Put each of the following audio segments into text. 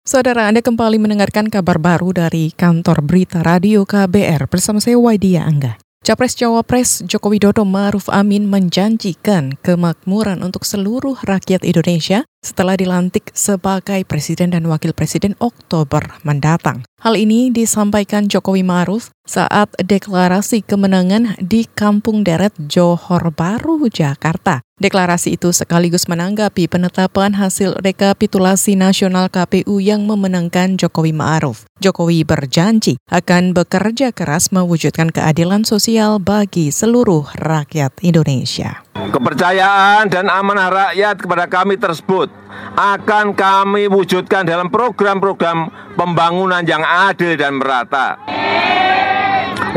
Saudara Anda kembali mendengarkan kabar baru dari kantor berita radio KBR bersama saya Waidia Angga. Capres Cawapres Joko Widodo Maruf Amin menjanjikan kemakmuran untuk seluruh rakyat Indonesia setelah dilantik sebagai Presiden dan Wakil Presiden Oktober mendatang. Hal ini disampaikan Jokowi Maruf saat deklarasi kemenangan di Kampung Deret Johor Baru, Jakarta. Deklarasi itu sekaligus menanggapi penetapan hasil rekapitulasi nasional KPU yang memenangkan Jokowi Ma'ruf. Jokowi berjanji akan bekerja keras mewujudkan keadilan sosial bagi seluruh rakyat Indonesia. Kepercayaan dan amanah rakyat kepada kami tersebut akan kami wujudkan dalam program-program pembangunan yang adil dan merata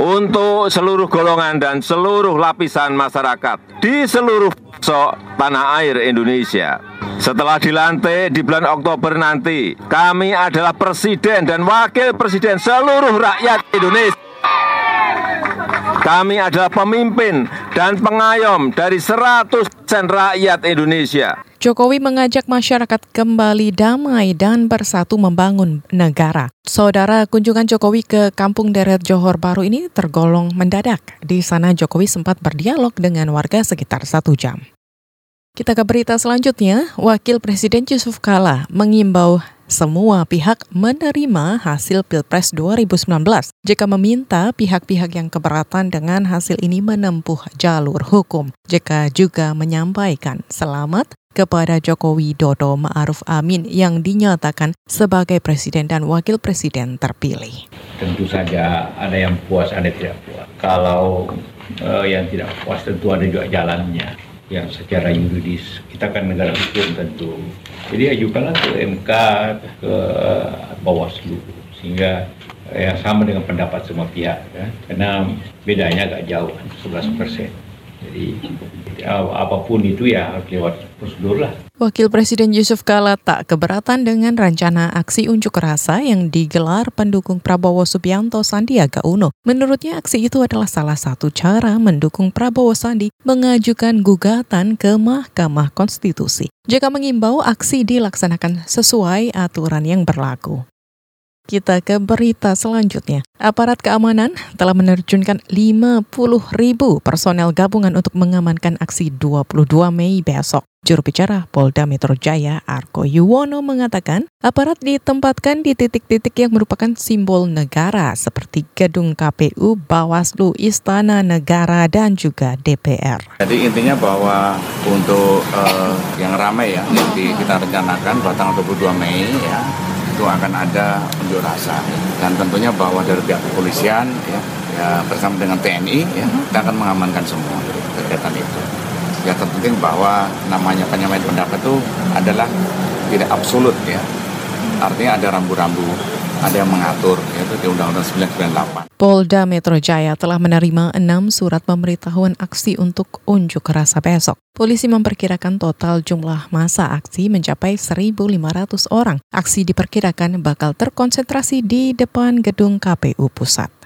untuk seluruh golongan dan seluruh lapisan masyarakat di seluruh pelosok tanah air Indonesia. Setelah dilantik di bulan Oktober nanti, kami adalah presiden dan wakil presiden seluruh rakyat Indonesia. Kami adalah pemimpin dan pengayom dari 100% rakyat Indonesia. Jokowi mengajak masyarakat kembali damai dan bersatu membangun negara. Saudara, kunjungan Jokowi ke Kampung Deret Johor Baru ini tergolong mendadak. Di sana Jokowi sempat berdialog dengan warga sekitar satu jam. Kita ke berita selanjutnya, Wakil Presiden Yusuf Kala mengimbau semua pihak menerima hasil Pilpres 2019 jika meminta pihak-pihak yang keberatan dengan hasil ini menempuh jalur hukum. Jika juga menyampaikan selamat kepada Joko Widodo Ma'ruf Amin yang dinyatakan sebagai presiden dan wakil presiden terpilih. Tentu saja ada yang puas, ada yang tidak puas. Kalau uh, yang tidak puas tentu ada juga jalannya yang secara yuridis kita kan negara hukum tentu jadi ajukanlah ke MK ke Bawaslu sehingga yang sama dengan pendapat semua pihak ya. karena bedanya agak jauh 11 persen jadi apa pun itu ya lewat prosedur lah. Wakil Presiden Yusuf Kala tak keberatan dengan rencana aksi unjuk rasa yang digelar pendukung Prabowo Subianto Sandiaga Uno. Menurutnya aksi itu adalah salah satu cara mendukung Prabowo Sandi mengajukan gugatan ke Mahkamah Konstitusi. Jika mengimbau aksi dilaksanakan sesuai aturan yang berlaku. Kita ke berita selanjutnya. Aparat keamanan telah menerjunkan 50 ribu personel gabungan untuk mengamankan aksi 22 Mei besok. Juru bicara Polda Metro Jaya, Arko Yuwono mengatakan, aparat ditempatkan di titik-titik yang merupakan simbol negara seperti gedung KPU, Bawaslu, Istana Negara, dan juga DPR. Jadi intinya bahwa untuk uh, yang ramai ya, yang kita rencanakan pada tanggal 22 Mei ya, itu akan ada unjuk rasa dan tentunya bahwa dari pihak kepolisian ya, ya bersama dengan TNI ya kita akan mengamankan semua kegiatan itu. Ya terpenting bahwa namanya penyampaian pendapat itu adalah tidak absolut ya. Artinya ada rambu-rambu ada yang mengatur yaitu di Undang-Undang 998. Polda Metro Jaya telah menerima enam surat pemberitahuan aksi untuk unjuk rasa besok. Polisi memperkirakan total jumlah masa aksi mencapai 1.500 orang. Aksi diperkirakan bakal terkonsentrasi di depan gedung KPU Pusat.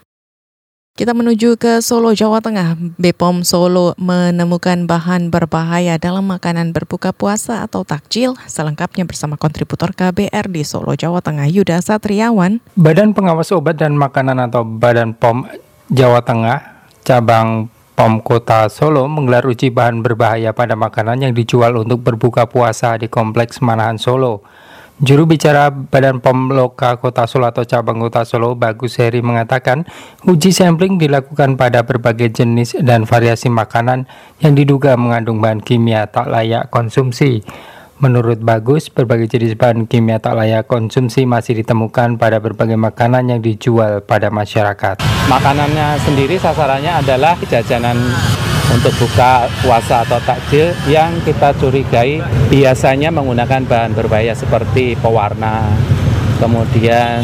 Kita menuju ke Solo, Jawa Tengah. Bepom Solo menemukan bahan berbahaya dalam makanan berbuka puasa atau takjil. Selengkapnya bersama kontributor KBR di Solo, Jawa Tengah, Yuda Satriawan. Badan Pengawas Obat dan Makanan atau Badan POM Jawa Tengah, cabang POM Kota Solo menggelar uji bahan berbahaya pada makanan yang dijual untuk berbuka puasa di Kompleks Manahan Solo. Juru bicara Badan POM Loka Kota Solo atau Cabang Kota Solo, Bagus Heri mengatakan, uji sampling dilakukan pada berbagai jenis dan variasi makanan yang diduga mengandung bahan kimia tak layak konsumsi. Menurut Bagus, berbagai jenis bahan kimia tak layak konsumsi masih ditemukan pada berbagai makanan yang dijual pada masyarakat. Makanannya sendiri sasarannya adalah jajanan untuk buka puasa atau takjil yang kita curigai biasanya menggunakan bahan berbahaya seperti pewarna, kemudian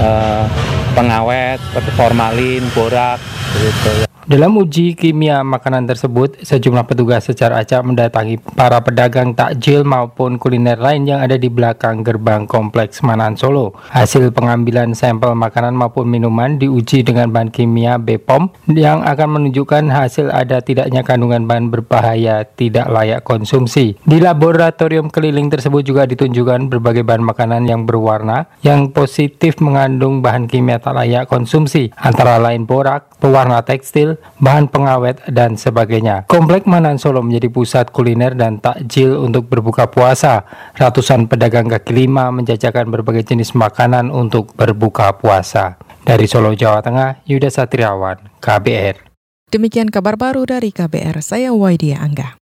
eh, pengawet formalin, borak, gitu. Dalam uji kimia makanan tersebut, sejumlah petugas secara acak mendatangi para pedagang takjil maupun kuliner lain yang ada di belakang gerbang kompleks Manan Solo. Hasil pengambilan sampel makanan maupun minuman diuji dengan bahan kimia BPOM yang akan menunjukkan hasil ada tidaknya kandungan bahan berbahaya tidak layak konsumsi. Di laboratorium keliling tersebut juga ditunjukkan berbagai bahan makanan yang berwarna yang positif mengandung bahan kimia tak layak konsumsi, antara lain borak, pewarna tekstil, bahan pengawet, dan sebagainya. Komplek Manan Solo menjadi pusat kuliner dan takjil untuk berbuka puasa. Ratusan pedagang kaki lima menjajakan berbagai jenis makanan untuk berbuka puasa. Dari Solo, Jawa Tengah, Yuda Satriawan, KBR. Demikian kabar baru dari KBR, saya Waidia Angga.